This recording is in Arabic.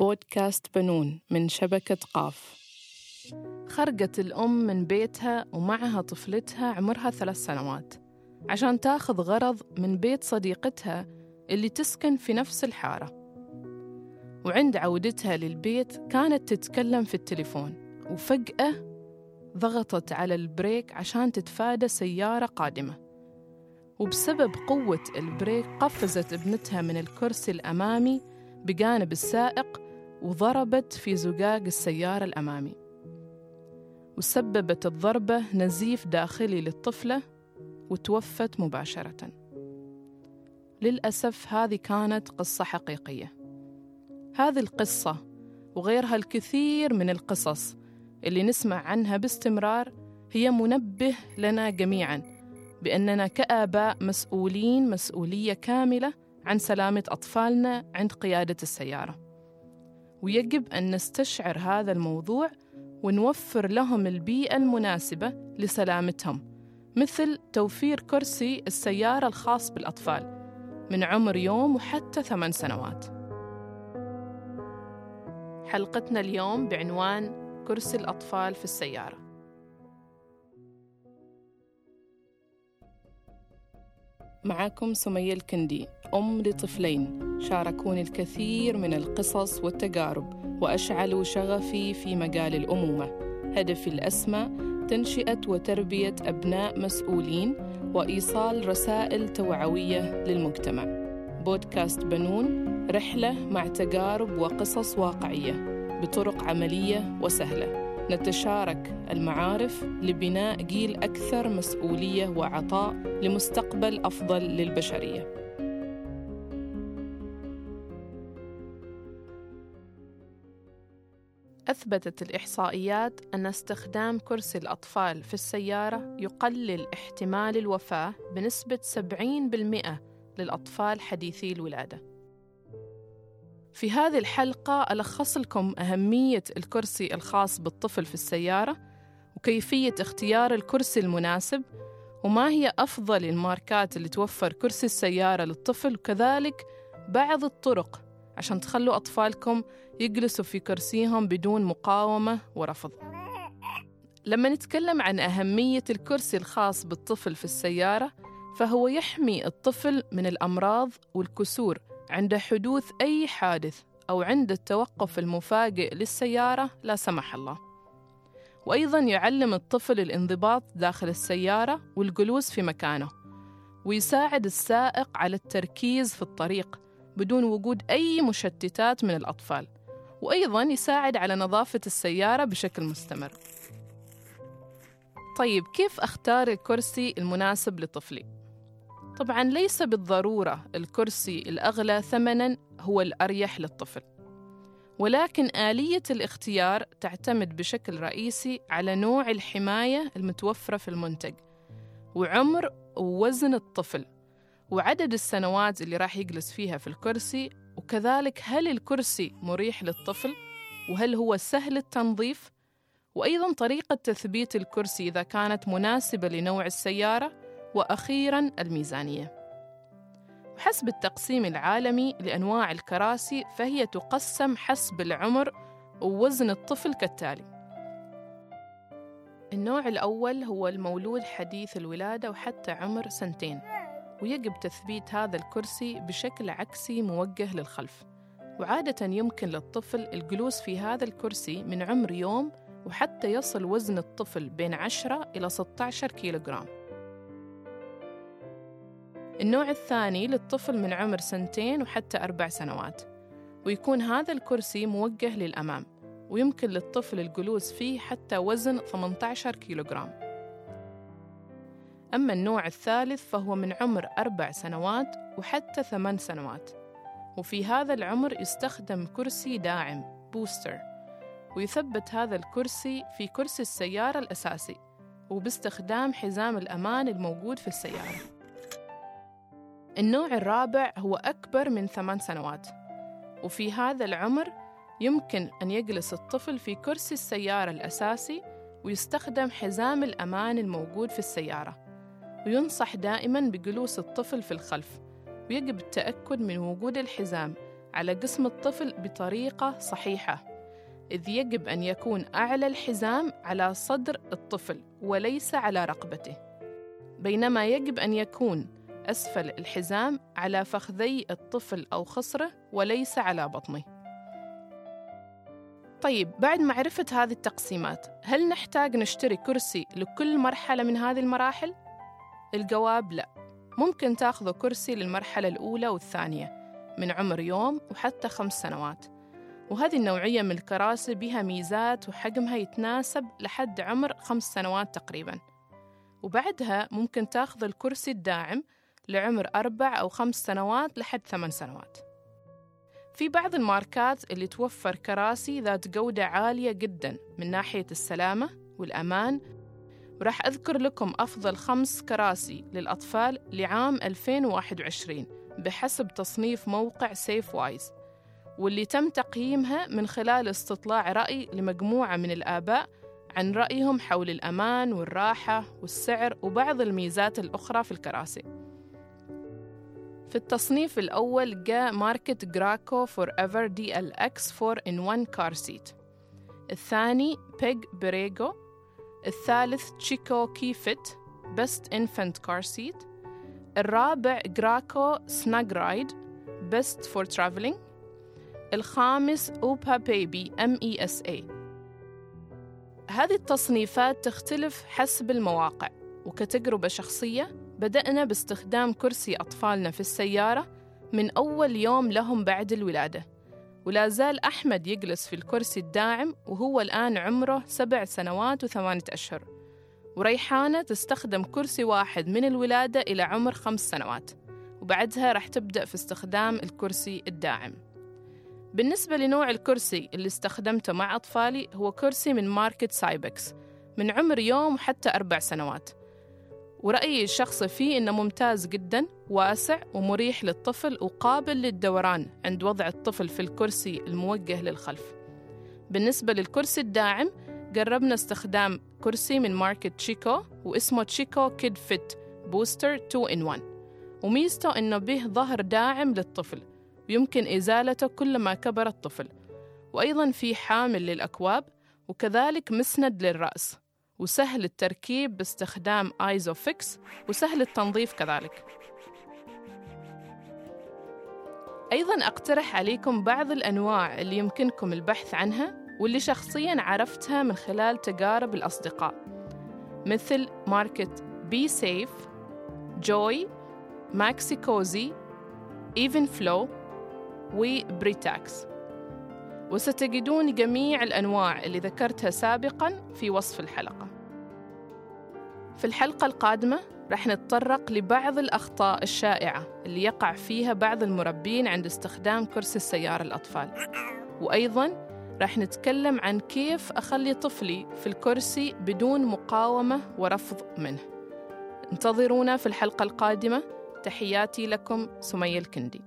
بودكاست بنون من شبكة قاف. خرجت الأم من بيتها ومعها طفلتها عمرها ثلاث سنوات عشان تاخذ غرض من بيت صديقتها اللي تسكن في نفس الحارة. وعند عودتها للبيت كانت تتكلم في التليفون وفجأة ضغطت على ال brake عشان تتفادى سيارة قادمة. وبسبب قوة البريك قفزت ابنتها من الكرسي الأمامي بجانب السائق وضربت في زجاج السيارة الأمامي. وسببت الضربة نزيف داخلي للطفلة وتوفت مباشرة. للأسف هذه كانت قصة حقيقية. هذه القصة وغيرها الكثير من القصص اللي نسمع عنها باستمرار هي منبه لنا جميعا بأننا كآباء مسؤولين مسؤولية كاملة عن سلامة أطفالنا عند قيادة السيارة. ويجب أن نستشعر هذا الموضوع ونوفر لهم البيئة المناسبة لسلامتهم مثل توفير كرسي السيارة الخاص بالأطفال من عمر يوم وحتى ثمان سنوات. حلقتنا اليوم بعنوان كرسي الأطفال في السيارة. معكم سمية الكندي أم لطفلين شاركوني الكثير من القصص والتجارب وأشعلوا شغفي في مجال الأمومة. هدفي الأسمى تنشئة وتربية أبناء مسؤولين وإيصال رسائل توعوية للمجتمع. بودكاست بنون رحلة مع تجارب وقصص واقعية بطرق عملية وسهلة. نتشارك المعارف لبناء جيل أكثر مسؤولية وعطاء لمستقبل أفضل للبشرية. أثبتت الإحصائيات أن استخدام كرسي الأطفال في السيارة يقلل احتمال الوفاة بنسبة 70% للأطفال حديثي الولادة. في هذه الحلقة ألخص لكم أهمية الكرسي الخاص بالطفل في السيارة وكيفية اختيار الكرسي المناسب وما هي أفضل الماركات اللي توفر كرسي السيارة للطفل وكذلك بعض الطرق عشان تخلوا أطفالكم يجلسوا في كرسيهم بدون مقاومة ورفض. لما نتكلم عن أهمية الكرسي الخاص بالطفل في السيارة فهو يحمي الطفل من الأمراض والكسور عند حدوث أي حادث أو عند التوقف المفاجئ للسيارة لا سمح الله وأيضا يعلم الطفل الانضباط داخل السيارة والجلوس في مكانه ويساعد السائق على التركيز في الطريق بدون وجود أي مشتتات من الأطفال وأيضا يساعد على نظافة السيارة بشكل مستمر طيب كيف أختار الكرسي المناسب لطفلي؟ طبعا ليس بالضرورة الكرسي الأغلى ثمنا هو الأريح للطفل. ولكن آلية الاختيار تعتمد بشكل رئيسي على نوع الحماية المتوفرة في المنتج وعمر ووزن الطفل وعدد السنوات اللي راح يجلس فيها في الكرسي وكذلك هل الكرسي مريح للطفل وهل هو سهل التنظيف وأيضا طريقة تثبيت الكرسي إذا كانت مناسبة لنوع السيارة وأخيراً الميزانية. حسب التقسيم العالمي لأنواع الكراسي فهي تقسم حسب العمر ووزن الطفل كالتالي: النوع الأول هو المولود حديث الولادة وحتى عمر سنتين، ويجب تثبيت هذا الكرسي بشكل عكسي موجه للخلف، وعادة يمكن للطفل الجلوس في هذا الكرسي من عمر يوم وحتى يصل وزن الطفل بين 10 إلى 16 كيلوغرام. النوع الثاني للطفل من عمر سنتين وحتى أربع سنوات. ويكون هذا الكرسي موجه للأمام ويمكن للطفل الجلوس فيه حتى وزن 18 كيلوغرام. أما النوع الثالث فهو من عمر أربع سنوات وحتى ثمان سنوات. وفي هذا العمر يستخدم كرسي داعم بوستر. ويثبت هذا الكرسي في كرسي السيارة الأساسي وباستخدام حزام الأمان الموجود في السيارة. النوع الرابع هو أكبر من ثمان سنوات. وفي هذا العمر يمكن أن يجلس الطفل في كرسي السيارة الأساسي ويستخدم حزام الأمان الموجود في السيارة وينصح دائما بجلوس الطفل في الخلف ويجب التأكد من وجود الحزام على جسم الطفل بطريقة صحيحة إذ يجب أن يكون أعلى الحزام على صدر الطفل وليس على رقبته. بينما يجب أن يكون أسفل الحزام على فخذي الطفل أو خصره وليس على بطنه. طيب بعد معرفة هذه التقسيمات هل نحتاج نشتري كرسي لكل مرحلة من هذه المراحل؟ الجواب لا. ممكن تأخذوا كرسي للمرحلة الأولى والثانية من عمر يوم وحتى خمس سنوات. وهذه النوعية من الكراسي بها ميزات وحجمها يتناسب لحد عمر خمس سنوات تقريباً. وبعدها ممكن تأخذ الكرسي الداعم لعمر أربع أو خمس سنوات لحد ثمان سنوات. في بعض الماركات اللي توفر كراسي ذات جودة عالية جدا من ناحية السلامة والأمان وراح أذكر لكم أفضل خمس كراسي للأطفال لعام 2021 بحسب تصنيف موقع Safewise واللي تم تقييمها من خلال استطلاع رأي لمجموعة من الآباء عن رأيهم حول الأمان والراحة والسعر وبعض الميزات الأخرى في الكراسي. في التصنيف الأول جاء ماركة Graco 4Ever DLX 4 in 1 car seat الثاني Peg Perego الثالث Chicco KeyFit best infant car seat الرابع Graco SnugRide best for traveling الخامس أوبا بيبي ام اي اس اي هذه التصنيفات تختلف حسب المواقع وكتجربة شخصية بدأنا باستخدام كرسي أطفالنا في السيارة من أول يوم لهم بعد الولادة. ولا زال أحمد يجلس في الكرسي الداعم وهو الآن عمره سبع سنوات وثمانية أشهر. وريحانة تستخدم كرسي واحد من الولادة إلى عمر خمس سنوات. وبعدها راح تبدأ في استخدام الكرسي الداعم. بالنسبة لنوع الكرسي اللي استخدمته مع أطفالي هو كرسي من ماركة Cybex من عمر يوم حتى أربع سنوات. ورأيي الشخصي فيه إنه ممتاز جدا واسع ومريح للطفل وقابل للدوران عند وضع الطفل في الكرسي الموجه للخلف. بالنسبة للكرسي الداعم جربنا استخدام كرسي من ماركة Chicco واسمه Chicco KidFit booster 2 in 1 وميزته إنه به ظهر داعم للطفل ويمكن إزالته كلما كبر الطفل. وأيضا في حامل للأكواب وكذلك مسند للرأس. وسهل التركيب باستخدام ISOFIX وسهل التنظيف كذلك. أيضا أقترح عليكم بعض الأنواع اللي يمكنكم البحث عنها واللي شخصيا عرفتها من خلال تجارب الأصدقاء. مثل ماركة BeSafe Joie Maxi-Cosi Evenflo و Britax وستجدون جميع الأنواع اللي ذكرتها سابقا في وصف الحلقة. في الحلقة القادمة رح نتطرق لبعض الأخطاء الشائعة اللي يقع فيها بعض المربين عند استخدام كرسي السيارة الأطفال. وأيضاً رح نتكلم عن كيف أخلي طفلي في الكرسي بدون مقاومة ورفض منه. انتظرونا في الحلقة القادمة. تحياتي لكم سمية الكندي.